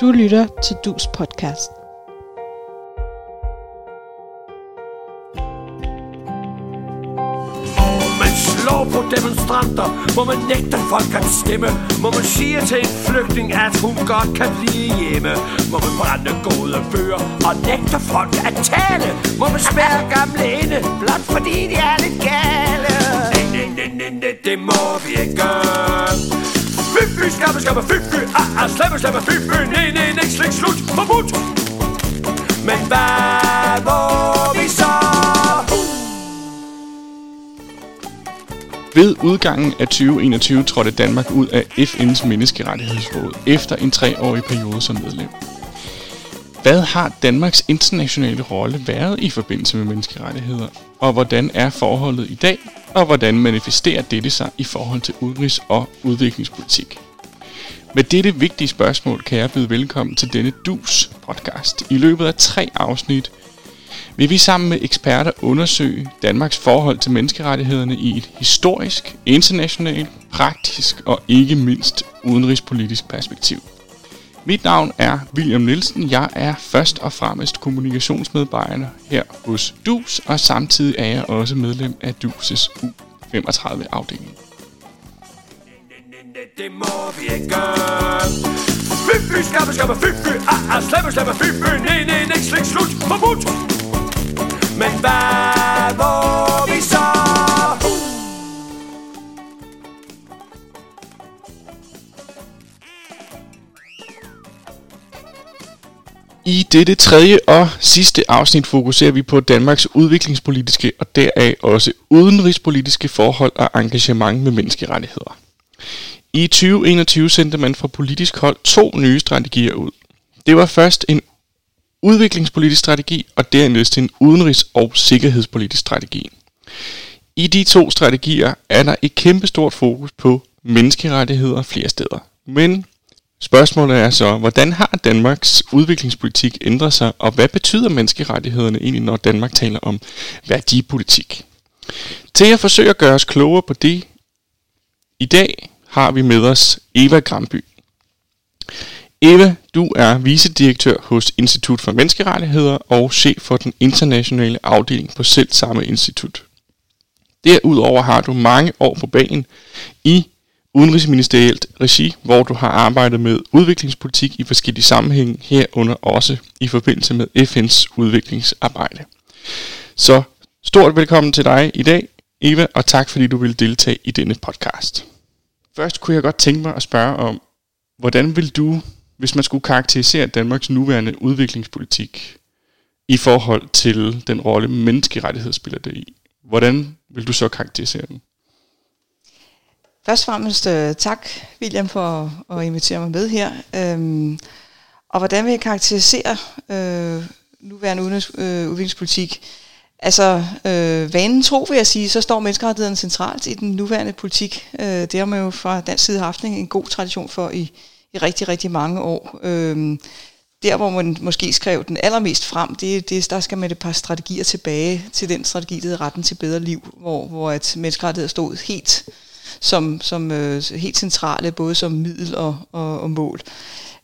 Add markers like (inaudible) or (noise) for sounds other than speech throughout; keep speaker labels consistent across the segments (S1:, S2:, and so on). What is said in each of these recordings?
S1: Du lytter til Dus podcast.
S2: Man slår på demonstranter, hvor man nægter folk at stemme? Må man sige til en flygtning, at hun godt kan blive hjemme? Må man brænde gode bøger og nægter folk at tale? Må man spærre gamle inde, blot fordi de er lidt gale? Nej, nej, nej, nej, det må vi ikke gøre. Fy, fy, skamme, skamme, fy, fy, ah, ah, slemme, slemme, fy, fy, nej, nej, nej, slik, slut, forbudt Men hvad må vi så?
S3: Ved udgangen af 2021 trådte Danmark ud af FN's menneskerettighedsråd efter en treårig periode som medlem. Hvad har Danmarks internationale rolle været i forbindelse med menneskerettigheder, og hvordan er forholdet i dag, og hvordan manifesterer dette sig i forhold til udenrigs- og udviklingspolitik? Med dette vigtige spørgsmål kan jeg byde velkommen til denne DUS podcast. I løbet af tre afsnit vil vi sammen med eksperter undersøge Danmarks forhold til menneskerettighederne i et historisk, internationalt, praktisk og ikke mindst udenrigspolitisk perspektiv. Mit navn er William Nielsen. Jeg er først og fremmest kommunikationsmedarbejder her hos DUS, og samtidig er jeg også medlem af DUS' U35-afdeling.
S2: Det må vi ikke gøre Fy, fy, fy, fy, ah, ah, fy, fy, nej, nej, nej, slik, slut, forbudt Men hvad hvor
S3: I dette tredje og sidste afsnit fokuserer vi på Danmarks udviklingspolitiske og deraf også udenrigspolitiske forhold og engagement med menneskerettigheder. I 2021 sendte man fra politisk hold to nye strategier ud. Det var først en udviklingspolitisk strategi og dernæst en udenrigs- og sikkerhedspolitisk strategi. I de to strategier er der et kæmpestort fokus på menneskerettigheder flere steder. Men spørgsmålet er så, hvordan har Danmarks udviklingspolitik ændret sig, og hvad betyder menneskerettighederne egentlig, når Danmark taler om værdipolitik? Til at forsøge at gøre os klogere på det, i dag har vi med os Eva Gramby. Eva, du er vicedirektør hos Institut for Menneskerettigheder og chef for den internationale afdeling på selv samme institut. Derudover har du mange år på banen i udenrigsministerielt regi, hvor du har arbejdet med udviklingspolitik i forskellige sammenhænge, herunder også i forbindelse med FN's udviklingsarbejde. Så stort velkommen til dig i dag, Eva, og tak fordi du vil deltage i denne podcast. Først kunne jeg godt tænke mig at spørge om, hvordan vil du, hvis man skulle karakterisere Danmarks nuværende udviklingspolitik i forhold til den rolle menneskerettighed spiller det i, hvordan vil du så karakterisere den?
S4: Først og fremmest øh, tak, William, for at invitere mig med her. Øhm, og hvordan vil jeg karakterisere øh, nuværende udenrigs, øh, udviklingspolitik? Altså, øh, vanen tro, vil jeg sige, så står menneskerettighederne centralt i den nuværende politik. Øh, det har man jo fra dansk side haft en, en god tradition for i, i rigtig, rigtig mange år. Øh, der, hvor man måske skrev den allermest frem, det, det, der skal man et par strategier tilbage til den strategi, der hedder retten til bedre liv, hvor, hvor at menneskerettigheder stod helt som, som øh, helt centrale, både som middel og, og, og mål.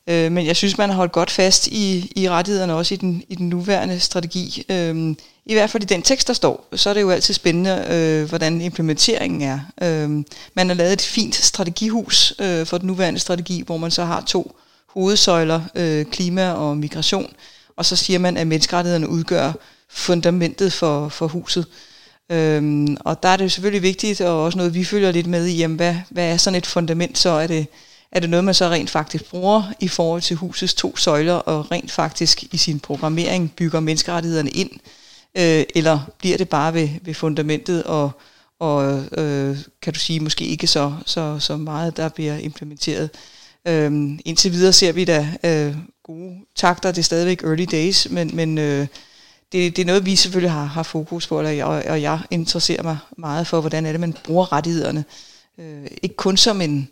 S4: Øh, men jeg synes, man har holdt godt fast i, i rettighederne også i den, i den nuværende strategi. Øh, I hvert fald i den tekst, der står, så er det jo altid spændende, øh, hvordan implementeringen er. Øh, man har lavet et fint strategihus øh, for den nuværende strategi, hvor man så har to hovedsøjler, øh, klima og migration, og så siger man, at menneskerettighederne udgør fundamentet for, for huset. Øhm, og der er det jo selvfølgelig vigtigt, og også noget, vi følger lidt med i, jamen, hvad, hvad er sådan et fundament, så er det, er det noget, man så rent faktisk bruger i forhold til husets to søjler, og rent faktisk i sin programmering bygger menneskerettighederne ind, øh, eller bliver det bare ved, ved fundamentet, og, og øh, kan du sige, måske ikke så, så, så meget, der bliver implementeret. Øhm, indtil videre ser vi da øh, gode takter, det er stadigvæk early days, men, men øh, det, det er noget, vi selvfølgelig har, har fokus på, og jeg, og jeg interesserer mig meget for, hvordan er det, man bruger rettighederne. Øh, ikke kun som en,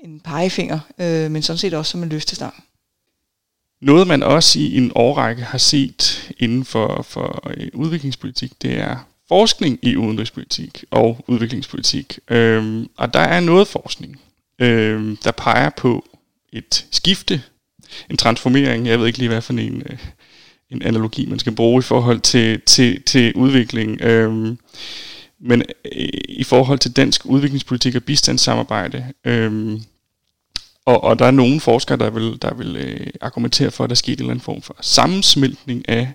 S4: en pegefinger, øh, men sådan set også som en løftestang.
S3: Noget man også i en årrække har set inden for, for udviklingspolitik, det er forskning i udenrigspolitik og udviklingspolitik. Øhm, og der er noget forskning, øhm, der peger på et skifte en transformering. Jeg ved ikke lige, hvad for en, øh, en analogi, man skal bruge i forhold til, til, til udvikling. Øhm, men øh, i forhold til dansk udviklingspolitik og bistandssamarbejde, øhm, og, og der er nogle forskere, der vil, der vil øh, argumentere for, at der er sket en eller anden form for sammensmeltning af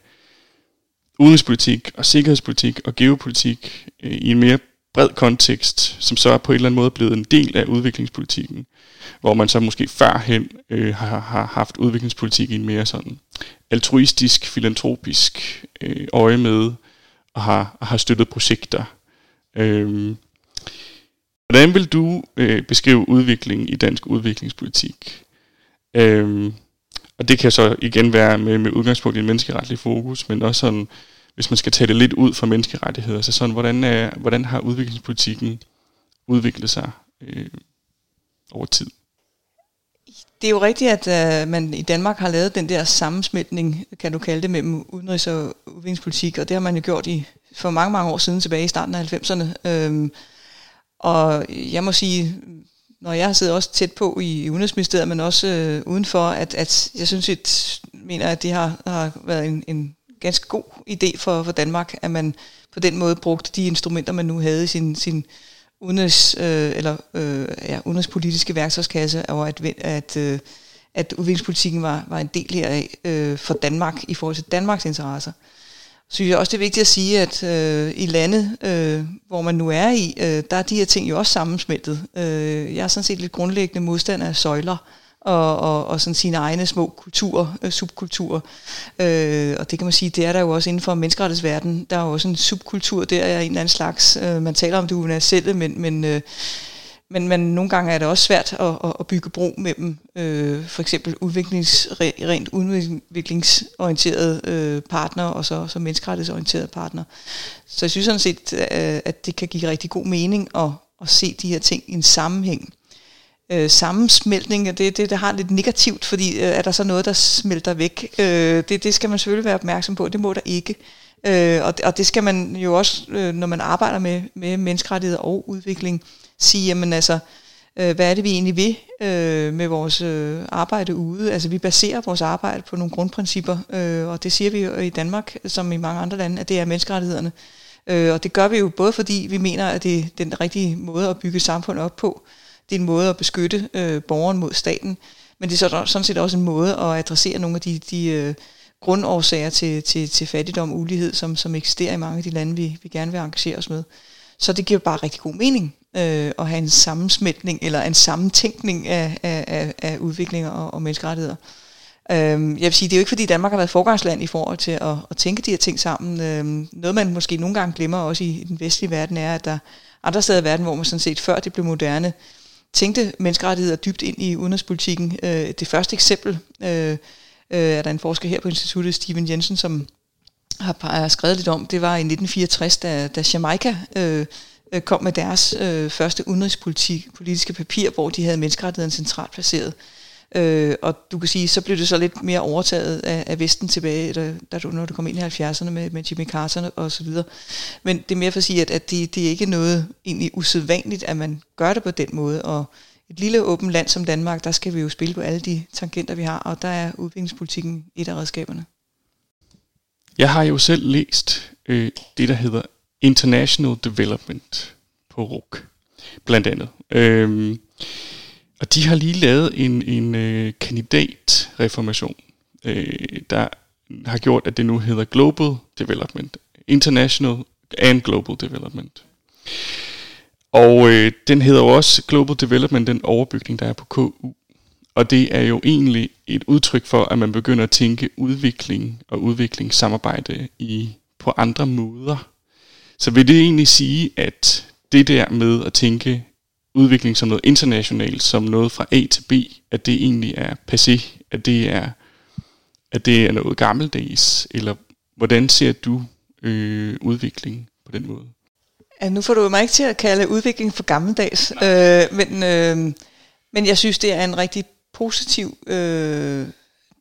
S3: udenrigspolitik og sikkerhedspolitik og geopolitik øh, i en mere bred kontekst, som så er på en eller anden måde blevet en del af udviklingspolitikken, hvor man så måske førhen øh, har, har haft udviklingspolitik i en mere sådan altruistisk, filantropisk øh, øje med, og har, og har støttet projekter. Øh, hvordan vil du øh, beskrive udviklingen i dansk udviklingspolitik? Øh, og det kan så igen være med, med udgangspunkt i en menneskeretlig fokus, men også sådan, hvis man skal tage det lidt ud fra menneskerettigheder, så sådan, hvordan, er, hvordan har udviklingspolitikken udviklet sig øh, over tid?
S4: Det er jo rigtigt, at øh, man i Danmark har lavet den der sammensmeltning, kan du kalde det, mellem udenrigs- og udviklingspolitik, og det har man jo gjort i for mange, mange år siden, tilbage i starten af 90'erne. Øhm, og jeg må sige, når jeg har siddet også tæt på i, i Udenrigsministeriet, men også øh, udenfor, at, at jeg synes, at mener, at det har, har været en, en ganske god idé for, for Danmark, at man på den måde brugte de instrumenter, man nu havde i sin, sin udenrigs, øh, eller, øh, ja, udenrigspolitiske værktøjskasse, og at, at, øh, at udviklingspolitikken var, var en del heraf øh, for Danmark i forhold til Danmarks interesser. Så synes jeg også, det er vigtigt at sige, at øh, i lande, øh, hvor man nu er i, øh, der er de her ting jo også sammensmeltet. Øh, jeg er sådan set lidt grundlæggende modstander af søjler og, og, og sådan sine egne små kulturer, øh, subkulturer. Øh, og det kan man sige, det er der jo også inden for menneskerettighedsverdenen. Der er jo også en subkultur der er en eller anden slags. Øh, man taler om det universelle, men, men øh, men, men nogle gange er det også svært at, at, at bygge bro mellem øh, for eksempel udviklings, rent udviklingsorienterede øh, partner og så, så menneskerettighedsorienterede partner. Så jeg synes sådan set, øh, at det kan give rigtig god mening at, at se de her ting i en sammenhæng. Øh, sammensmeltning, det, det, det har lidt negativt, fordi øh, er der så noget, der smelter væk? Øh, det, det skal man selvfølgelig være opmærksom på, det må der ikke. Øh, og, og det skal man jo også, øh, når man arbejder med, med menneskerettigheder og udvikling, sige, jamen altså, øh, hvad er det vi egentlig vil øh, med vores øh, arbejde ude? Altså vi baserer vores arbejde på nogle grundprincipper, øh, og det siger vi jo i Danmark, som i mange andre lande, at det er menneskerettighederne. Øh, og det gør vi jo både fordi vi mener, at det er den rigtige måde at bygge samfund op på. Det er en måde at beskytte øh, borgeren mod staten, men det er så, sådan set også en måde at adressere nogle af de, de øh, grundårsager til, til, til fattigdom og ulighed, som, som eksisterer i mange af de lande, vi, vi gerne vil engagere os med. Så det giver bare rigtig god mening øh, at have en sammensmeltning eller en sammentænkning af, af, af, af udviklinger og, og menneskerettigheder. Øhm, jeg vil sige, det er jo ikke fordi Danmark har været forgangsland i forhold til at, at tænke de her ting sammen. Øh, noget man måske nogle gange glemmer også i den vestlige verden er, at der andre steder i verden, hvor man sådan set før det blev moderne, tænkte menneskerettigheder dybt ind i udenrigspolitikken. Øh, det første eksempel øh, øh, er der en forsker her på instituttet, Steven Jensen, som har, skrevet lidt om, det var i 1964, da, da Jamaica øh, øh, kom med deres øh, første udenrigspolitiske papir, hvor de havde menneskerettigheden centralt placeret. Øh, og du kan sige, så blev det så lidt mere overtaget af, af Vesten tilbage, da, da du, når du kom ind i 70'erne med, med Jimmy Carter og så videre. Men det er mere for at sige, at, at det, det er ikke noget egentlig usædvanligt, at man gør det på den måde, og et lille åbent land som Danmark, der skal vi jo spille på alle de tangenter, vi har, og der er udviklingspolitikken et af redskaberne.
S3: Jeg har jo selv læst øh, det, der hedder International Development på RUK, blandt andet. Øh, og de har lige lavet en, en øh, kandidatreformation, øh, der har gjort, at det nu hedder Global Development. International and Global Development. Og øh, den hedder jo også Global Development, den overbygning, der er på KU. Og det er jo egentlig et udtryk for, at man begynder at tænke udvikling og udviklingssamarbejde i, på andre måder. Så vil det egentlig sige, at det der med at tænke udvikling som noget internationalt, som noget fra A til B, at det egentlig er passé, at det er, at det er noget gammeldags, eller hvordan ser du øh, udvikling på den måde?
S4: Ja, nu får du mig ikke til at kalde udvikling for gammeldags, øh, men, øh, men jeg synes, det er en rigtig positiv øh,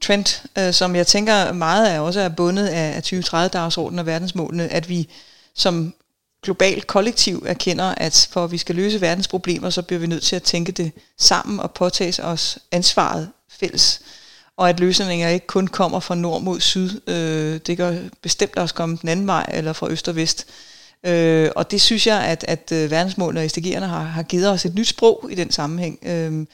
S4: trend, øh, som jeg tænker meget er også er bundet af, af 2030-dagsordenen og verdensmålene, at vi som globalt kollektiv erkender, at for at vi skal løse verdens problemer, så bliver vi nødt til at tænke det sammen og påtage os ansvaret fælles. og at løsninger ikke kun kommer fra nord mod syd. Øh, det gør bestemt også komme den anden vej, eller fra øst og vest. Øh, og det synes jeg, at, at øh, verdensmålene og SDG'erne har, har givet os et nyt sprog i den sammenhæng. Øh,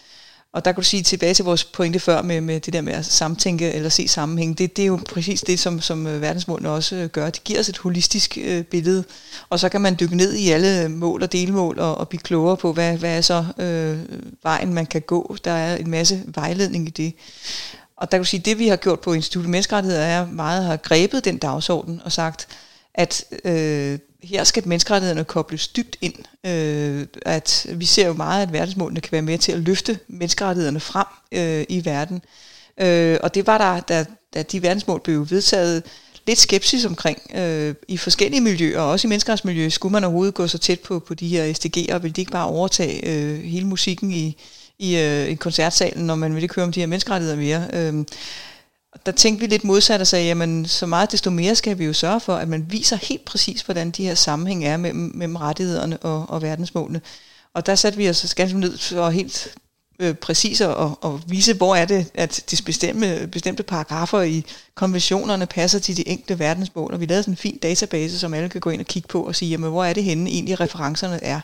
S4: og der kan du sige tilbage til vores pointe før med, med det der med at samtænke eller se sammenhæng. Det, det er jo præcis det, som, som øh, verdensmålene også øh, gør. Det giver os et holistisk øh, billede, og så kan man dykke ned i alle mål og delmål og, og blive klogere på, hvad, hvad er så øh, vejen, man kan gå. Der er en masse vejledning i det. Og der kan du sige, at det vi har gjort på Institut Menneskerettigheder er meget har grebet den dagsorden og sagt, at øh, her skal menneskerettighederne kobles dybt ind. Øh, at vi ser jo meget, at verdensmålene kan være med til at løfte menneskerettighederne frem øh, i verden. Øh, og det var der, da, da de verdensmål blev vedtaget, lidt skepsis omkring øh, i forskellige miljøer, også i menneskerettighedsmiljøet. Skulle man overhovedet gå så tæt på, på de her SDG'er, ville de ikke bare overtage øh, hele musikken i, i, øh, i koncertsalen, når man ville ikke høre om de her menneskerettigheder mere. Øh, der tænkte vi lidt modsat og sagde, jamen så meget desto mere skal vi jo sørge for, at man viser helt præcis, hvordan de her sammenhæng er mellem, mellem rettighederne og, og verdensmålene. Og der satte vi os ganske ned for helt øh, præcis at og vise, hvor er det, at de bestemte, bestemte paragrafer i konventionerne passer til de enkelte verdensmål. Og vi lavede sådan en fin database, som alle kan gå ind og kigge på og sige, jamen hvor er det henne egentlig referencerne er.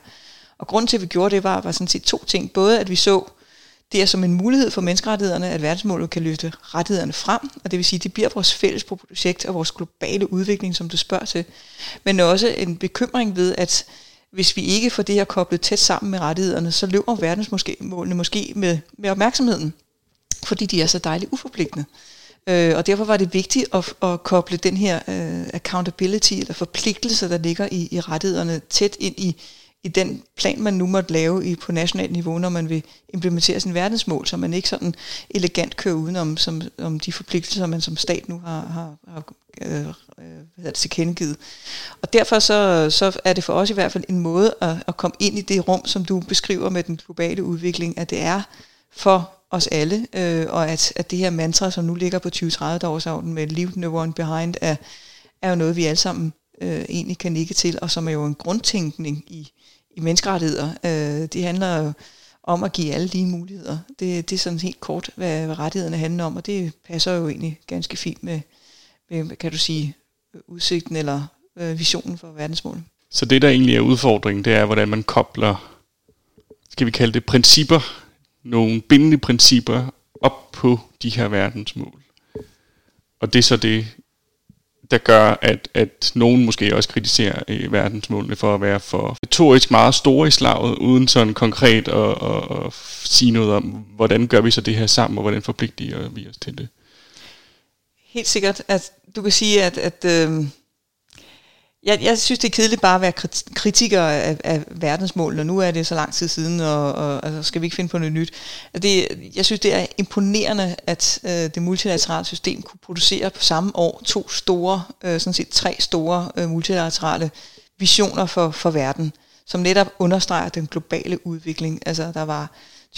S4: Og grunden til, at vi gjorde det, var, var sådan set to ting. Både at vi så, det er som en mulighed for menneskerettighederne, at verdensmålet kan løfte rettighederne frem, og det vil sige, at det bliver vores fælles projekt og vores globale udvikling, som du spørger til. Men også en bekymring ved, at hvis vi ikke får det her koblet tæt sammen med rettighederne, så løber verdensmålene måske med, med opmærksomheden, fordi de er så dejligt uforpligtende. Øh, og derfor var det vigtigt at, at koble den her uh, accountability, eller forpligtelse, der ligger i, i rettighederne, tæt ind i, i den plan, man nu måtte lave i, på nationalt niveau, når man vil implementere sin verdensmål, så man ikke sådan elegant kører udenom som, om de forpligtelser, man som stat nu har, har, har øh, øh hvad det, tilkendegivet. Og derfor så, så er det for os i hvert fald en måde at, at komme ind i det rum, som du beskriver med den globale udvikling, at det er for os alle, øh, og at, at det her mantra, som nu ligger på 2030-dagsordenen med Leave No One Behind, er, er jo noget, vi alle sammen øh, egentlig kan nikke til, og som er jo en grundtænkning i, i menneskerettigheder. Øh, det handler jo om at give alle lige muligheder. Det, det er sådan helt kort, hvad, hvad rettighederne handler om, og det passer jo egentlig ganske fint med, med kan du sige, udsigten eller øh, visionen for verdensmålet.
S3: Så det, der egentlig er udfordringen, det er, hvordan man kobler, skal vi kalde det principper, nogle bindende principper op på de her verdensmål. Og det er så det, der gør, at, at nogen måske også kritiserer øh, verdensmålene for at være for retorisk meget store i slaget, uden sådan konkret at, at, at sige noget om, hvordan gør vi så det her sammen, og hvordan forpligter vi os til det.
S4: Helt sikkert, at du kan sige, at, at øh, jeg, jeg synes, det er kedeligt bare at være kritiker af, af verdensmålene, og nu er det så lang tid siden, og, og altså, skal vi ikke finde på noget nyt. Det, jeg synes, det er imponerende, at øh, det multilaterale system kunne producere på samme år to store, øh, sådan set tre store øh, multilaterale visioner for, for verden, som netop understreger den globale udvikling. Altså, der var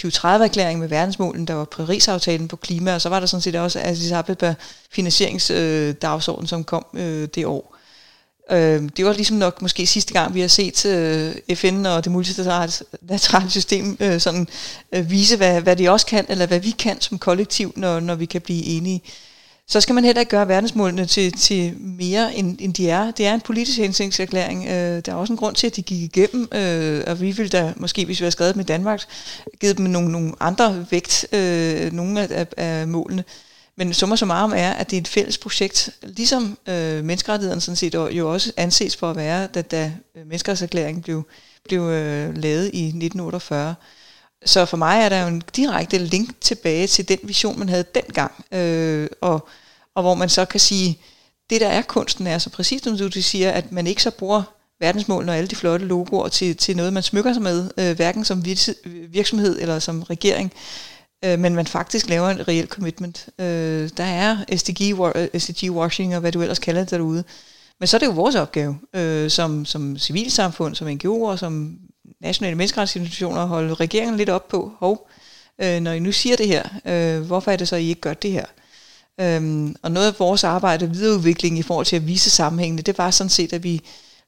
S4: 2030-erklæringen med verdensmålen, der var Paris-aftalen på klima, og så var der sådan set også Addis Abeba finansieringsdagsorden, øh, som kom øh, det år. Øh, det var ligesom nok måske sidste gang, vi har set øh, FN og det multilaterale system øh, sådan, øh, vise, hvad, hvad de også kan, eller hvad vi kan som kollektiv, når, når vi kan blive enige. Så skal man heller ikke gøre verdensmålene til, til mere, end, end de er. Det er en politisk hensigtserklæring. Øh, der er også en grund til, at de gik igennem, øh, og vi ville da måske, hvis vi havde skrevet med Danmark, givet dem nogle, nogle andre vægt, øh, nogle af, af, af målene. Men summa summarum er, at det er et fælles projekt, ligesom øh, menneskerettighederne sådan set jo også anses for at være, da, da øh, menneskerettighedserklæringen blev, blev øh, lavet i 1948. Så for mig er der jo en direkte link tilbage til den vision, man havde dengang, øh, og, og hvor man så kan sige, det der er kunsten er så præcis som du siger, at man ikke så bruger verdensmålene og alle de flotte logoer til, til noget, man smykker sig med, øh, hverken som virksomhed eller som regering, øh, men man faktisk laver en reelt commitment. Øh, der er SDG, øh, SDG washing og hvad du ellers kalder det derude. Men så er det jo vores opgave øh, som, som civilsamfund, som NGO'er, som nationale menneskerettighedsinstitutioner at holde regeringen lidt op på, hov, øh, når I nu siger det her, øh, hvorfor er det så, at I ikke gør det her? Øhm, og noget af vores arbejde videreudvikling i forhold til at vise sammenhængene, det var sådan set, at vi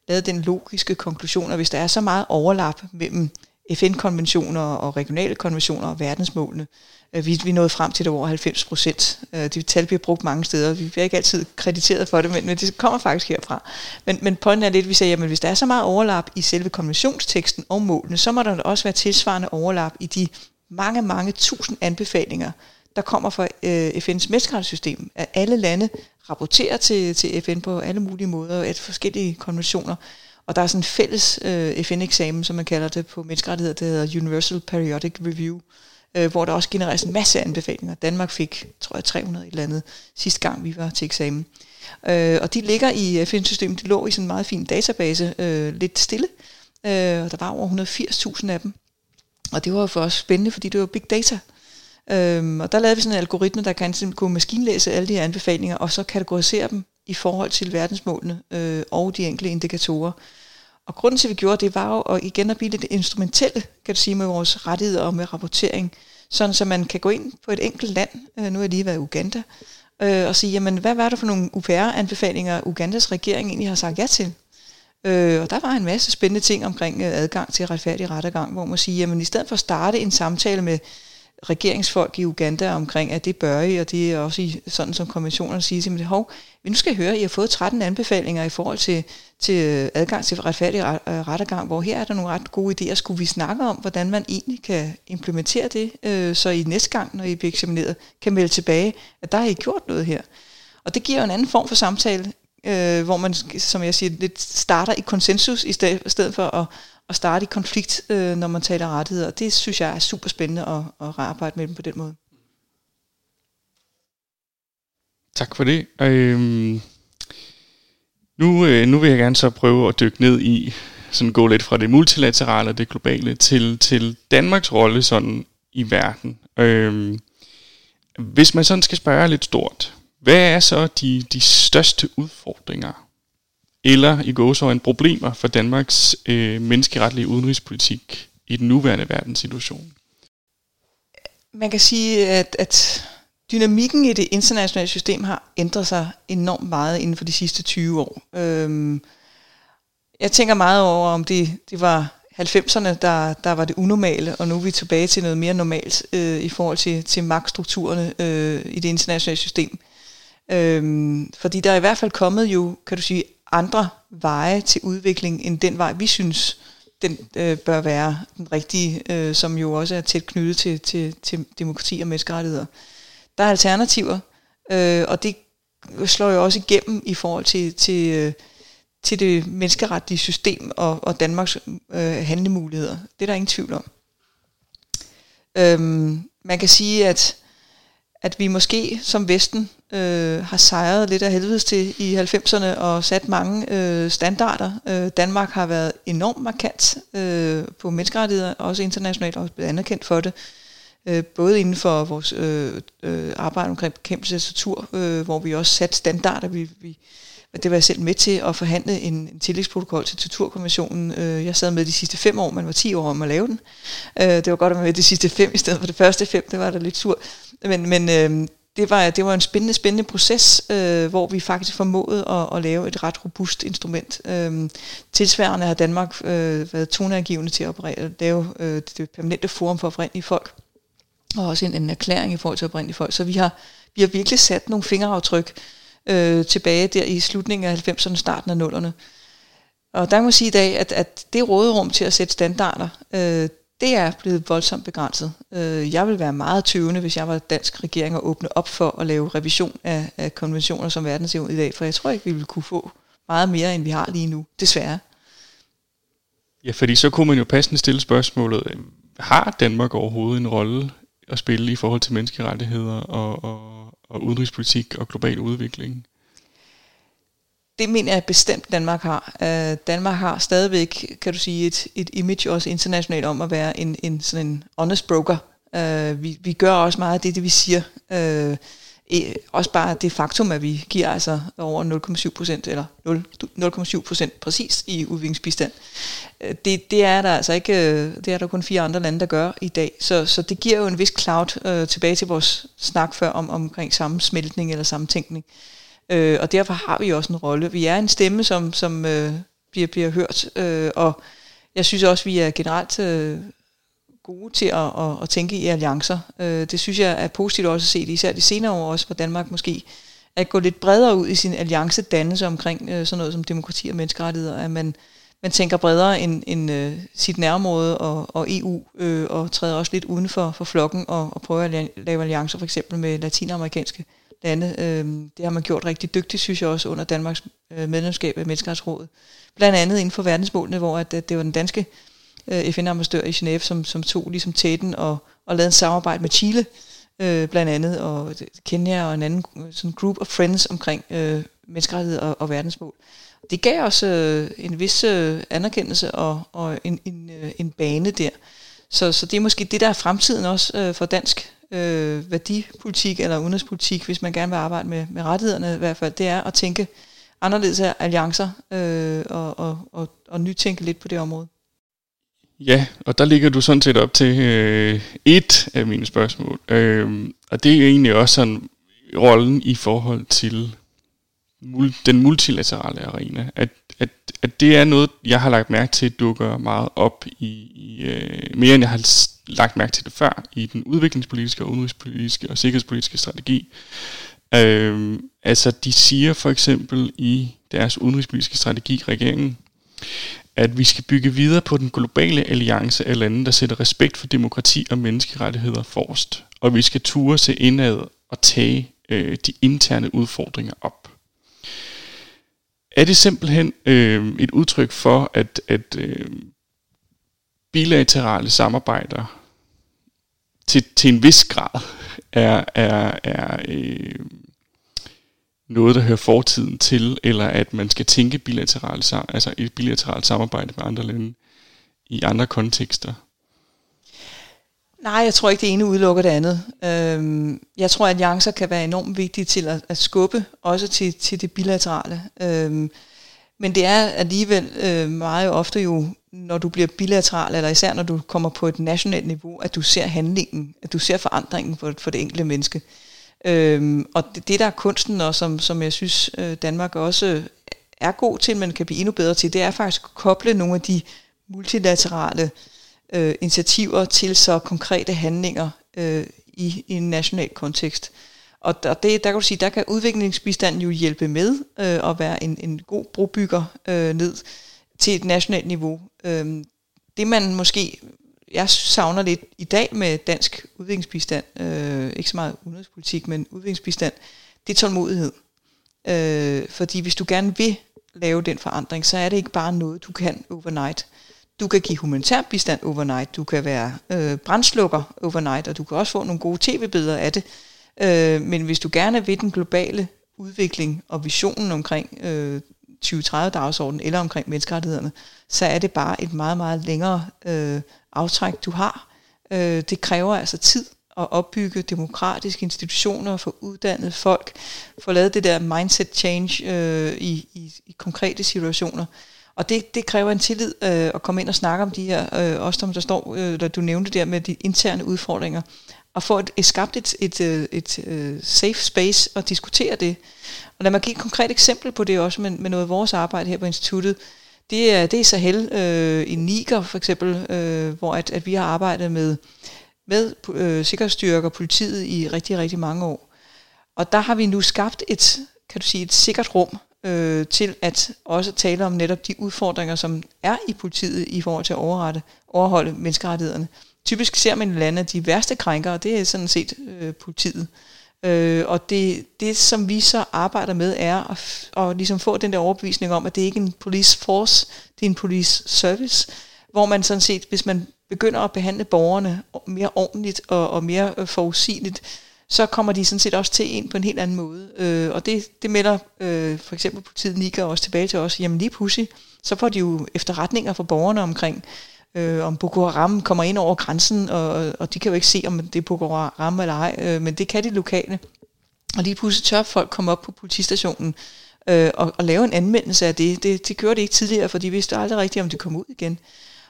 S4: lavede den logiske konklusion, at hvis der er så meget overlap mellem FN-konventioner og regionale konventioner og verdensmålene. Øh, vi, vi nåede frem til det over 90 procent. Øh, de det tal bliver brugt mange steder. Vi bliver ikke altid krediteret for det, men, men det kommer faktisk herfra. Men, men pointen er lidt, at vi siger, at hvis der er så meget overlap i selve konventionsteksten og målene, så må der også være tilsvarende overlap i de mange, mange tusind anbefalinger, der kommer fra øh, FN's menneskerettighedssystem. At alle lande rapporterer til, til FN på alle mulige måder, at forskellige konventioner. Og der er sådan en fælles øh, FN-eksamen, som man kalder det på menneskerettigheder, det hedder Universal Periodic Review, øh, hvor der også genereres en masse anbefalinger. Danmark fik, tror jeg, 300 et eller andet sidste gang, vi var til eksamen. Øh, og de ligger i øh, FN-systemet, de lå i sådan en meget fin database, øh, lidt stille, øh, og der var over 180.000 af dem. Og det var for os spændende, fordi det var big data. Øhm, og der lavede vi sådan en algoritme, der kan kunne maskinlæse alle de her anbefalinger, og så kategorisere dem i forhold til verdensmålene øh, og de enkelte indikatorer. Og grunden til, at vi gjorde det, var jo at igen at blive lidt instrumentelle, kan du sige, med vores rettigheder og med rapportering. Sådan, så man kan gå ind på et enkelt land, øh, nu har jeg lige været i Uganda, øh, og sige, jamen, hvad var det for nogle UPR-anbefalinger, Ugandas regering egentlig har sagt ja til? Øh, og der var en masse spændende ting omkring øh, adgang til retfærdig rettergang, hvor man siger, jamen i stedet for at starte en samtale med regeringsfolk i Uganda omkring, at det bør I, og det er også i, sådan som konventionerne siger, men hov, vi nu skal høre, at I har fået 13 anbefalinger i forhold til, til adgang til retfærdig øh, rettergang, hvor her er der nogle ret gode idéer. Skulle vi snakke om, hvordan man egentlig kan implementere det, øh, så I næste gang, når I bliver eksamineret, kan melde tilbage, at der har I gjort noget her. Og det giver en anden form for samtale, øh, hvor man, som jeg siger, lidt starter i konsensus, i stedet for at, at starte i konflikt, øh, når man taler rettigheder. Og det synes jeg er super spændende at, at arbejde med dem på den måde.
S3: Tak for det. Øhm, nu, øh, nu vil jeg gerne så prøve at dykke ned i, sådan gå lidt fra det multilaterale og det globale, til, til Danmarks rolle sådan i verden. Øhm, hvis man sådan skal spørge lidt stort, hvad er så de, de største udfordringer, eller i gåsøjne problemer for Danmarks øh, menneskeretlige udenrigspolitik i den nuværende verdenssituation?
S4: Man kan sige, at, at dynamikken i det internationale system har ændret sig enormt meget inden for de sidste 20 år. Øhm, jeg tænker meget over, om det, det var 90'erne, der, der var det unormale, og nu er vi tilbage til noget mere normalt øh, i forhold til, til magtstrukturerne øh, i det internationale system. Øhm, fordi der er i hvert fald kommet jo, kan du sige, andre veje til udvikling, end den vej, vi synes, den øh, bør være den rigtige, øh, som jo også er tæt knyttet til, til, til demokrati og menneskerettigheder. Der er alternativer, øh, og det slår jo også igennem i forhold til, til, øh, til det menneskeretlige system og, og Danmarks øh, handlemuligheder. Det er der ingen tvivl om. Øhm, man kan sige, at, at vi måske som Vesten øh, har sejret lidt af helvedes til i 90'erne og sat mange øh, standarder. Øh, Danmark har været enormt markant øh, på menneskerettigheder, også internationalt, og blevet anerkendt for det. Øh, både inden for vores øh, øh, arbejde omkring bekæmpelse af tortur, øh, hvor vi også satte standarder. Vi, vi, det var jeg selv med til at forhandle en, en tillægsprotokol til torturkonventionen. Øh, jeg sad med de sidste fem år, man var 10 år om at lave den. Øh, det var godt at være med de sidste fem i stedet for det første fem, det var da lidt sur. Men, men øh, det var, det var en spændende, spændende proces, øh, hvor vi faktisk formåede at, at lave et ret robust instrument. Øh, tilsværende har Danmark øh, været toneangivende til at operere, lave øh, det permanente forum for oprindelige folk, og også en, en erklæring i forhold til oprindelige folk. Så vi har, vi har virkelig sat nogle fingeraftryk øh, tilbage der i slutningen af 90'erne, starten af 0'erne. Og der må sige i dag, at, at det råderum til at sætte standarder, øh, det er blevet voldsomt begrænset. Øh, jeg vil være meget tøvende, hvis jeg var dansk regering og åbne op for at lave revision af, af konventioner som verden ser ud i dag, for jeg tror ikke, vi vil kunne få meget mere, end vi har lige nu, desværre.
S3: Ja, fordi så kunne man jo passende stille spørgsmålet, øh, har Danmark overhovedet en rolle at spille i forhold til menneskerettigheder og, og, og udenrigspolitik og global udvikling?
S4: det mener jeg bestemt, Danmark har. Uh, Danmark har stadigvæk, kan du sige, et, et image også internationalt om at være en, en sådan en honest broker. Uh, vi, vi gør også meget af det, det vi siger. Øh, Uh, også bare det faktum, at vi giver altså over 0,7 procent, eller 0,7 procent præcis i udviklingsbistand. Øh, det, det er der altså ikke, øh, det er der kun fire andre lande, der gør i dag. Så, så det giver jo en vis cloud øh, tilbage til vores snak før om, omkring sammensmeltning eller sammentænkning. Øh, og derfor har vi også en rolle. Vi er en stemme, som, som øh, bliver, bliver hørt, øh, og jeg synes også, vi er generelt øh, gode til at, at, at tænke i alliancer. Øh, det synes jeg er positivt også at se, det, især de senere år også, hvor Danmark måske at gå lidt bredere ud i sin alliancedannelse omkring øh, sådan noget som demokrati og menneskerettigheder, at man, man tænker bredere end, end øh, sit nærområde og, og EU, øh, og træder også lidt uden for, for flokken og, og prøver at lave alliancer for eksempel med latinamerikanske lande. Øh, det har man gjort rigtig dygtigt, synes jeg også, under Danmarks øh, medlemskab af Menneskerettighedsrådet. Blandt andet inden for verdensmålene, hvor at, at det var den danske øh, FN-ambassadør i Genève, som, som tog ligesom tæten og, og lavede en samarbejde med Chile, øh, blandt andet, og Kenya og en anden sådan group of friends omkring øh, menneskerettighed og, og verdensmål. Det gav også øh, en vis øh, anerkendelse og, og en, en, øh, en bane der. Så, så det er måske det, der er fremtiden også øh, for dansk øh, værdipolitik eller udenrigspolitik, hvis man gerne vil arbejde med, med rettighederne i hvert fald, det er at tænke anderledes alliancer øh, og, og, og, og nytænke lidt på det område.
S3: Ja, og der ligger du sådan set op til øh, et af mine spørgsmål. Øh, og det er egentlig også sådan rollen i forhold til mul- den multilaterale arena. At, at, at det er noget, jeg har lagt mærke til, dukker meget op i, i øh, mere end jeg har lagt mærke til det før, i den udviklingspolitiske og udenrigspolitiske og sikkerhedspolitiske strategi. Øh, altså, de siger for eksempel i deres udenrigspolitiske strategi, regeringen, at vi skal bygge videre på den globale alliance af lande, der sætter respekt for demokrati og menneskerettigheder forrest. Og vi skal ture se indad og tage øh, de interne udfordringer op. Er det simpelthen øh, et udtryk for, at, at øh, bilaterale samarbejder til, til en vis grad er, er, er øh, noget, der hører fortiden til, eller at man skal tænke bilateralt, altså et bilateralt samarbejde med andre lande i andre kontekster?
S4: Nej, jeg tror ikke, det ene udelukker det andet. Øhm, jeg tror, at alliancer kan være enormt vigtige til at, at skubbe, også til, til det bilaterale. Øhm, men det er alligevel øh, meget ofte jo, når du bliver bilateral, eller især når du kommer på et nationalt niveau, at du ser handlingen, at du ser forandringen for, for det enkelte menneske. Øhm, og det, det, der er kunsten, og som, som jeg synes, øh, Danmark også er god til, men kan blive endnu bedre til, det er faktisk at koble nogle af de multilaterale øh, initiativer til så konkrete handlinger øh, i, i en national kontekst. Og der, det, der kan du sige, der kan udviklingsbistanden jo hjælpe med øh, at være en, en god brobygger øh, ned til et nationalt niveau. Øh, det man måske jeg savner lidt i dag med dansk udviklingsbistand, øh, ikke så meget udenrigspolitik, men udviklingsbistand, det er tålmodighed. Øh, fordi hvis du gerne vil lave den forandring, så er det ikke bare noget, du kan overnight. Du kan give humanitær bistand overnight, du kan være øh, brændslukker overnight, og du kan også få nogle gode tv-billeder af det. Øh, men hvis du gerne vil den globale udvikling og visionen omkring øh, 2030-dagsordenen eller omkring menneskerettighederne, så er det bare et meget, meget længere øh, aftræk, du har. Øh, det kræver altså tid at opbygge demokratiske institutioner, få uddannet folk, få lavet det der mindset change øh, i, i, i konkrete situationer. Og det, det kræver en tillid øh, at komme ind og snakke om de her, øh, også som der står, øh, der du nævnte der med de interne udfordringer, og få et, et skabt et, et, øh, et, et safe space og diskutere det. Og lad mig give et konkret eksempel på det også med, med noget af vores arbejde her på instituttet. Det er, det er Sahel øh, i Niger for eksempel, øh, hvor at, at vi har arbejdet med, med øh, sikkerhedsstyrker og politiet i rigtig, rigtig mange år. Og der har vi nu skabt et, kan du sige, et sikkert rum øh, til at også tale om netop de udfordringer, som er i politiet i forhold til at overrette, overholde menneskerettighederne. Typisk ser man i lande, de værste krænkere, det er sådan set øh, politiet. Øh, Øh, og det, det, som vi så arbejder med, er at, at ligesom få den der overbevisning om, at det ikke er en police force, det er en police service, hvor man sådan set, hvis man begynder at behandle borgerne mere ordentligt og, og mere øh, forudsigeligt, så kommer de sådan set også til en på en helt anden måde. Øh, og det, det melder øh, for eksempel politiet Nika også tilbage til os, jamen lige pludselig, så får de jo efterretninger fra borgerne omkring, øh, om Boko Haram kommer ind over grænsen, og, og de kan jo ikke se, om det er Boko Haram eller ej, øh, men det kan de lokale. Og lige pludselig tør folk komme op på politistationen øh, og, og lave en anmeldelse af det. det. Det gjorde de ikke tidligere, for de vidste aldrig rigtigt, om det kom ud igen.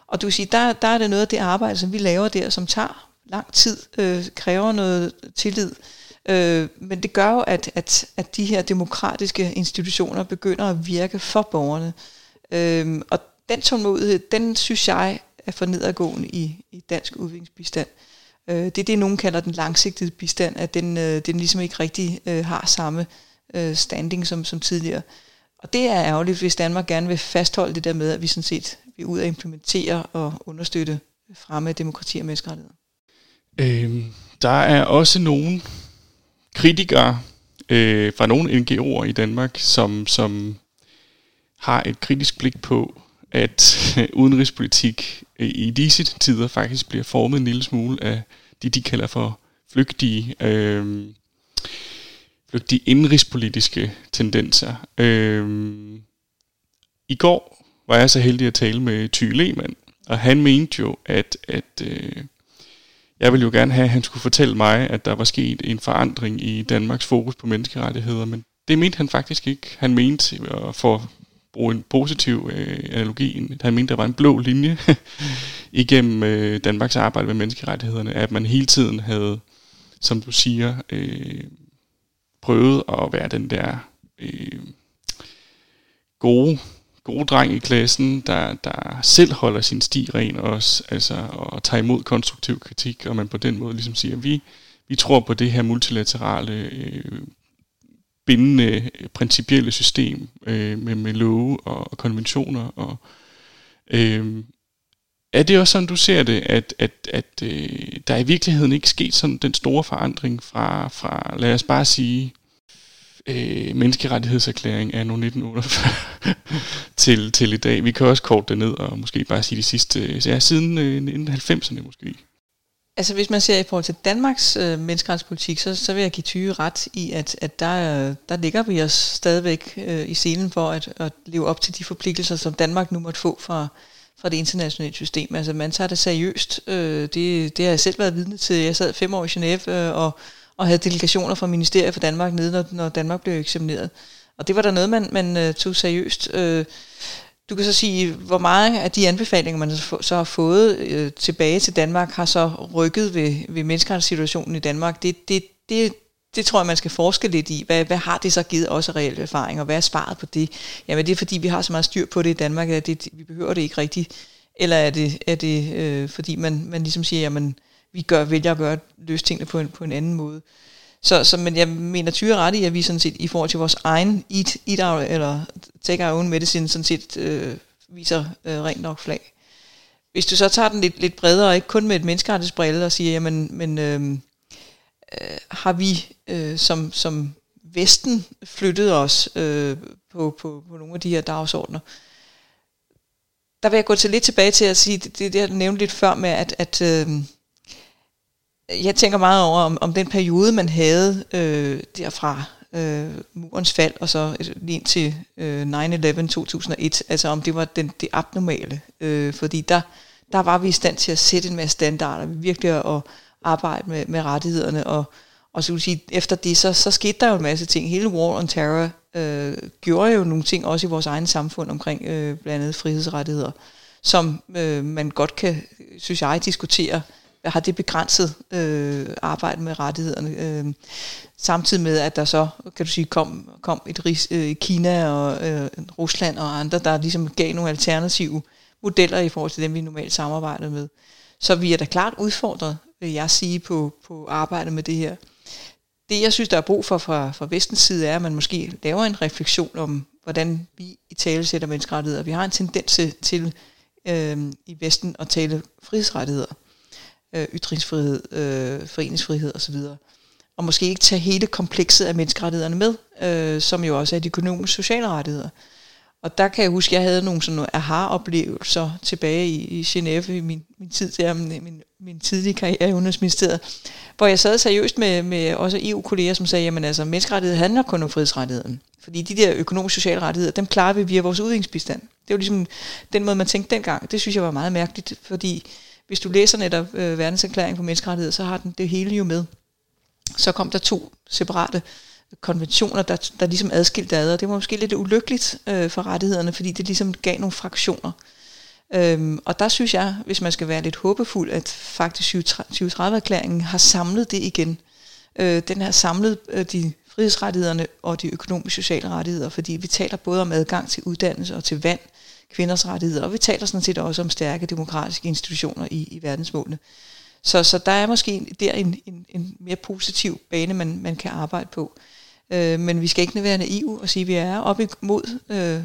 S4: Og du vil sige, der, der er det noget af det arbejde, som vi laver der, som tager lang tid, øh, kræver noget tillid. Øh, men det gør jo, at, at, at de her demokratiske institutioner begynder at virke for borgerne. Øh, og den tålmodighed, den synes jeg er for nedadgående i, i dansk udviklingsbistand. Øh, det er det, nogen kalder den langsigtede bistand, at den, øh, den ligesom ikke rigtig øh, har samme øh, standing som, som tidligere. Og det er ærgerligt, hvis Danmark gerne vil fastholde det der med, at vi sådan set vil ud og implementere og understøtte fremme af demokrati og menneskerettigheder.
S3: Øhm, der er også nogle kritikere øh, fra nogle NGO'er i Danmark, som, som har et kritisk blik på, at (laughs) udenrigspolitik øh, i disse tider faktisk bliver formet en lille smule af det, de kalder for flygtige, øh, flygtige indrigspolitiske tendenser. Øh, I går var jeg så heldig at tale med Ty Lehmann, og han mente jo, at, at øh, jeg ville jo gerne have, at han skulle fortælle mig, at der var sket en forandring i Danmarks fokus på menneskerettigheder, men det mente han faktisk ikke. Han mente, at for bruge en positiv øh, analogi, han mente, der var en blå linje (laughs) igennem øh, Danmarks arbejde med menneskerettighederne, at man hele tiden havde, som du siger, øh, prøvet at være den der øh, gode gode dreng i klassen, der, der selv holder sin sti ren også, altså, og tager imod konstruktiv kritik, og man på den måde ligesom siger, vi, vi tror på det her multilaterale, øh, bindende, principielle system øh, med, med love og, og konventioner. Og, øh, er det også sådan, du ser det, at, at, at øh, der i virkeligheden ikke sket sådan den store forandring fra, fra lad os bare sige, øh, menneskerettighedserklæring af 1948 (laughs) til, til i dag. Vi kan også korte det ned og måske bare sige de sidste, ja, siden øh, 1990'erne måske.
S4: Altså hvis man ser i forhold til Danmarks øh, menneskerettighedspolitik, så, så vil jeg give Tyge ret i, at, at der, der ligger vi os stadigvæk øh, i scenen for at, at leve op til de forpligtelser, som Danmark nu måtte få fra, fra det internationale system. Altså man tager det seriøst. Øh, det, det har jeg selv været vidne til. Jeg sad fem år i Genève øh, og og havde delegationer fra Ministeriet for Danmark nede, når, når Danmark blev eksamineret. Og det var der noget, man, man uh, tog seriøst. Øh, du kan så sige, hvor mange af de anbefalinger, man så har fået øh, tilbage til Danmark, har så rykket ved, ved menneskerettighedssituationen i Danmark. Det, det, det, det tror jeg, man skal forske lidt i. Hvad, hvad har det så givet også reelle erfaring, og hvad er svaret på det? Jamen det er fordi, vi har så meget styr på det i Danmark, at det, vi behøver det ikke rigtigt. Eller er det, er det øh, fordi, man, man ligesom siger, jamen vi gør, vælger at gøre, løse tingene på en, på en anden måde. Så, så, men jeg mener tyre ret i, at vi sådan set i forhold til vores egen eat, eat our, eller take our own medicine, sådan set øh, viser øh, rent nok flag. Hvis du så tager den lidt, lidt bredere, ikke kun med et menneskerettighedsbrille, og siger, jamen, men øh, øh, har vi øh, som, som Vesten flyttet os øh, på, på, på nogle af de her dagsordner, der vil jeg gå til lidt tilbage til at sige, det, det jeg nævnte lidt før med, at, at øh, jeg tænker meget over, om, om den periode, man havde øh, derfra øh, murens fald, og så øh, lige ind til øh, 9-11 2001, altså om det var den, det abnormale. Øh, fordi der, der var vi i stand til at sætte en masse standarder, virkelig at arbejde med, med rettighederne, og, og så vil sige, efter det, så, så skete der jo en masse ting. Hele War on Terror øh, gjorde jo nogle ting, også i vores egen samfund, omkring øh, blandt andet frihedsrettigheder, som øh, man godt kan, synes jeg, diskutere, Øh, har det begrænset øh, arbejde med rettighederne. Øh, samtidig med, at der så, kan du sige, kom, kom et ris, øh, Kina og øh, Rusland og andre, der ligesom gav nogle alternative modeller i forhold til dem, vi normalt samarbejder med. Så vi er da klart udfordret, vil jeg sige, på, på arbejdet med det her. Det, jeg synes, der er brug for fra, fra vestens side, er, at man måske laver en refleksion om, hvordan vi i tale sætter menneskerettigheder. Vi har en tendens til øh, i Vesten at tale frihedsrettigheder øh, ytringsfrihed, øh, foreningsfrihed osv. Og måske ikke tage hele komplekset af menneskerettighederne med, øh, som jo også er de økonomiske sociale rettigheder. Og der kan jeg huske, at jeg havde nogle sådan aha-oplevelser tilbage i, i Genève i min, min tid der, min, min, min tidlige karriere i Udenrigsministeriet, hvor jeg sad seriøst med, med også EU-kolleger, som sagde, at altså, menneskerettighed handler kun om frihedsrettigheden. Fordi de der økonomiske sociale rettigheder, dem klarer vi via vores udviklingsbistand. Det var ligesom den måde, man tænkte dengang. Det synes jeg var meget mærkeligt, fordi hvis du læser netop øh, verdenserklæringen for menneskerettigheder, så har den det hele jo med. Så kom der to separate konventioner, der, der ligesom adskilte ad, og det var måske lidt ulykkeligt øh, for rettighederne, fordi det ligesom gav nogle fraktioner. Øhm, og der synes jeg, hvis man skal være lidt håbefuld, at faktisk 2030-erklæringen har samlet det igen. Øh, den har samlet øh, de frihedsrettighederne og de økonomiske sociale rettigheder, fordi vi taler både om adgang til uddannelse og til vand, kvinders rettigheder, og vi taler sådan set også om stærke demokratiske institutioner i, i verdensmålene. Så, så der er måske der en, en, en mere positiv bane, man, man kan arbejde på. Øh, men vi skal ikke være naive og sige, at vi er op imod øh,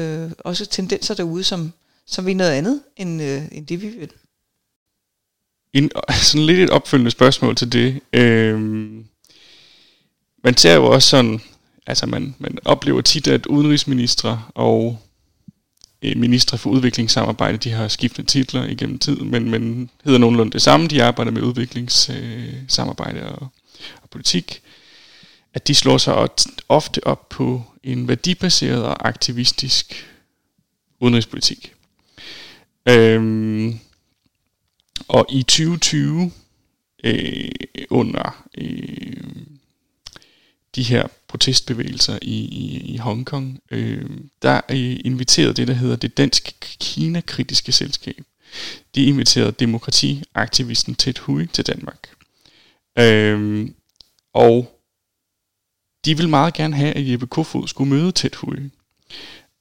S4: øh, også tendenser derude, som, som vi er noget andet, end, øh, end det vi vil.
S3: En, sådan lidt et opfølgende spørgsmål til det. Øh, man ser jo også sådan, altså man, man oplever tit, at udenrigsministre og Øh, ministre for udviklingssamarbejde, de har skiftet titler igennem tid, men, men hedder nogenlunde det samme. De arbejder med udviklingssamarbejde øh, og, og politik. At de slår sig ofte op på en værdibaseret og aktivistisk udenrigspolitik. Øhm, og i 2020, øh, under øh, de her protestbevægelser i, i, i Hongkong, øh, der øh, inviterede det, der hedder det Dansk-Kina-kritiske selskab. De inviterede demokratiaktivisten Ted Hui til Danmark. Øh, og de ville meget gerne have, at Jeppe Kofod skulle møde Ted Hui.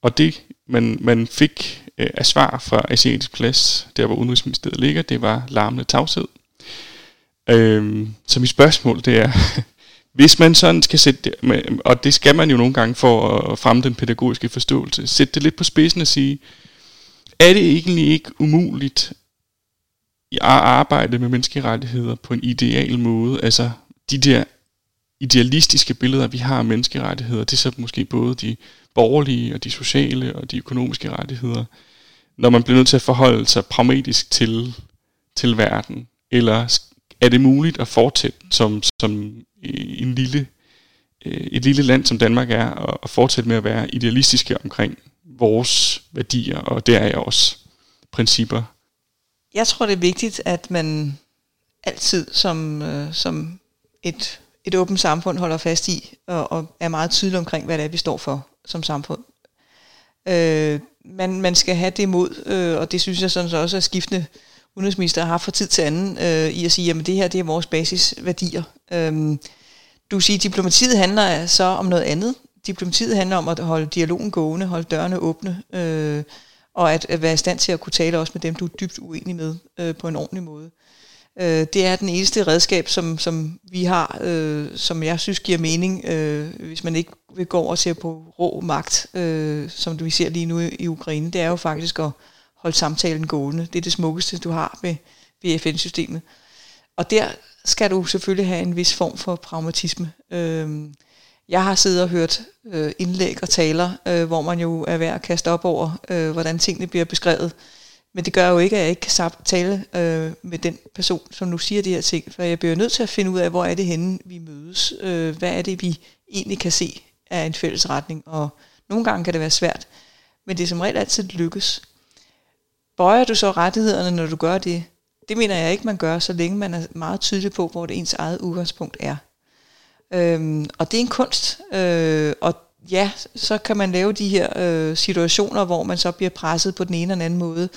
S3: Og det, man, man fik øh, af svar fra Asiatisk Plads, der hvor Udenrigsministeriet ligger, det var larmende tavshed. Øh, så mit spørgsmål, det er, (laughs) hvis man sådan skal sætte det, og det skal man jo nogle gange for at fremme den pædagogiske forståelse, sætte det lidt på spidsen og sige, er det egentlig ikke umuligt at arbejde med menneskerettigheder på en ideal måde? Altså de der idealistiske billeder, vi har af menneskerettigheder, det er så måske både de borgerlige og de sociale og de økonomiske rettigheder, når man bliver nødt til at forholde sig pragmatisk til, til verden? Eller er det muligt at fortsætte som, som en lille, øh, et lille land, som Danmark er, og, og fortsætte med at være idealistiske omkring vores værdier, og der er også principper?
S4: Jeg tror, det er vigtigt, at man altid som, øh, som et, et åbent samfund holder fast i, og, og er meget tydelig omkring, hvad det er, vi står for som samfund. Øh, man, man skal have det mod, øh, og det synes jeg sådan så også, at skiftende udenrigsminister har haft fra tid til anden, øh, i at sige, at det her det er vores basisværdier. Øhm, du siger, at diplomatiet handler så om noget andet. Diplomatiet handler om at holde dialogen gående, holde dørene åbne, øh, og at, at være i stand til at kunne tale også med dem, du er dybt uenig med øh, på en ordentlig måde. Øh, det er den eneste redskab, som, som vi har, øh, som jeg synes giver mening, øh, hvis man ikke vil gå over og se på rå magt, øh, som vi ser lige nu i, i Ukraine. Det er jo faktisk at holde samtalen gående. Det er det smukkeste, du har ved, ved FN-systemet. Og der skal du selvfølgelig have en vis form for pragmatisme. Øh, jeg har siddet og hørt øh, indlæg og taler, øh, hvor man jo er ved at kaste op over, øh, hvordan tingene bliver beskrevet. Men det gør jo ikke, at jeg ikke kan tale øh, med den person, som nu siger de her ting. For jeg bliver nødt til at finde ud af, hvor er det henne, vi mødes. Øh, hvad er det, vi egentlig kan se af en fælles retning. Og nogle gange kan det være svært. Men det er som regel altid lykkes. Bøjer du så rettighederne, når du gør det? Det mener jeg ikke, man gør, så længe man er meget tydelig på, hvor det ens eget udgangspunkt er. Øhm, og det er en kunst. Øh, og ja, så kan man lave de her øh, situationer, hvor man så bliver presset på den ene eller anden måde.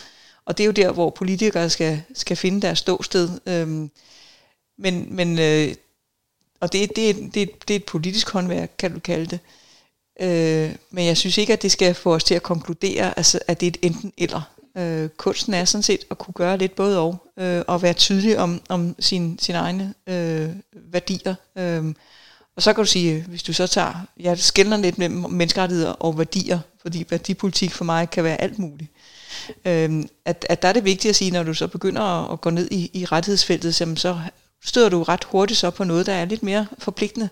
S4: Og det er jo der, hvor politikere skal, skal finde deres ståsted. Øhm, men men øh, og det, det, det, det er et politisk håndværk, kan du kalde det. Øh, men jeg synes ikke, at det skal få os til at konkludere, altså, at det er et enten eller. Øh, kunsten er sådan set at kunne gøre lidt både og, øh, og være tydelig om, om sine sin egne øh, værdier. Øh, og så kan du sige, hvis du så tager, jeg skældner lidt mellem menneskerettigheder og værdier, fordi værdipolitik for mig kan være alt muligt. Øh, at, at der er det vigtigt at sige, når du så begynder at, at gå ned i, i rettighedsfeltet, så støder du ret hurtigt så på noget, der er lidt mere forpligtende,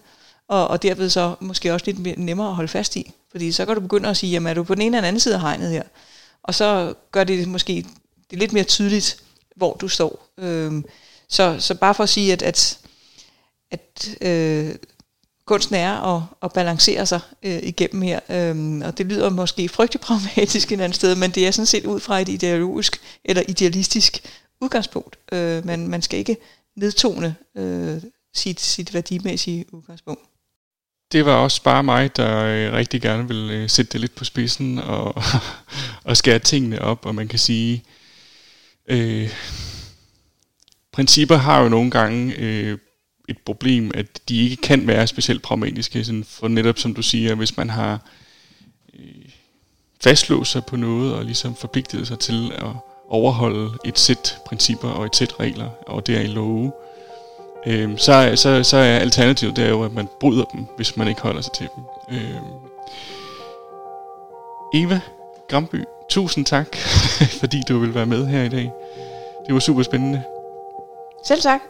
S4: og, og derved så måske også lidt mere nemmere at holde fast i. Fordi så kan du begynde at sige, jamen er du på den ene eller anden side af hegnet her? Og så gør det måske det lidt mere tydeligt, hvor du står. Øh, så, så bare for at sige, at, at, at øh, kunsten er at, at balancere sig øh, igennem her. Øhm, og det lyder måske frygtelig pragmatisk et andet sted, men det er sådan set ud fra et ideologisk eller idealistisk udgangspunkt. Øh, man, man skal ikke nedtone øh, sit, sit værdimæssige udgangspunkt.
S3: Det var også bare mig, der øh, rigtig gerne vil øh, sætte det lidt på spidsen og, (laughs) og skære tingene op, og man kan sige, øh, principper har jo nogle gange øh, et problem, at de ikke kan være specielt pragmatiske, sådan for netop som du siger, hvis man har øh, fastlåst sig på noget og ligesom forpligtet sig til at overholde et sæt principper og et sæt regler, og det er i love, øh, så, så, så er alternativet det er jo, at man bryder dem, hvis man ikke holder sig til dem. Øh, Eva Gramby, tusind tak, (laughs) fordi du vil være med her i dag. Det var super spændende.
S4: Selv tak.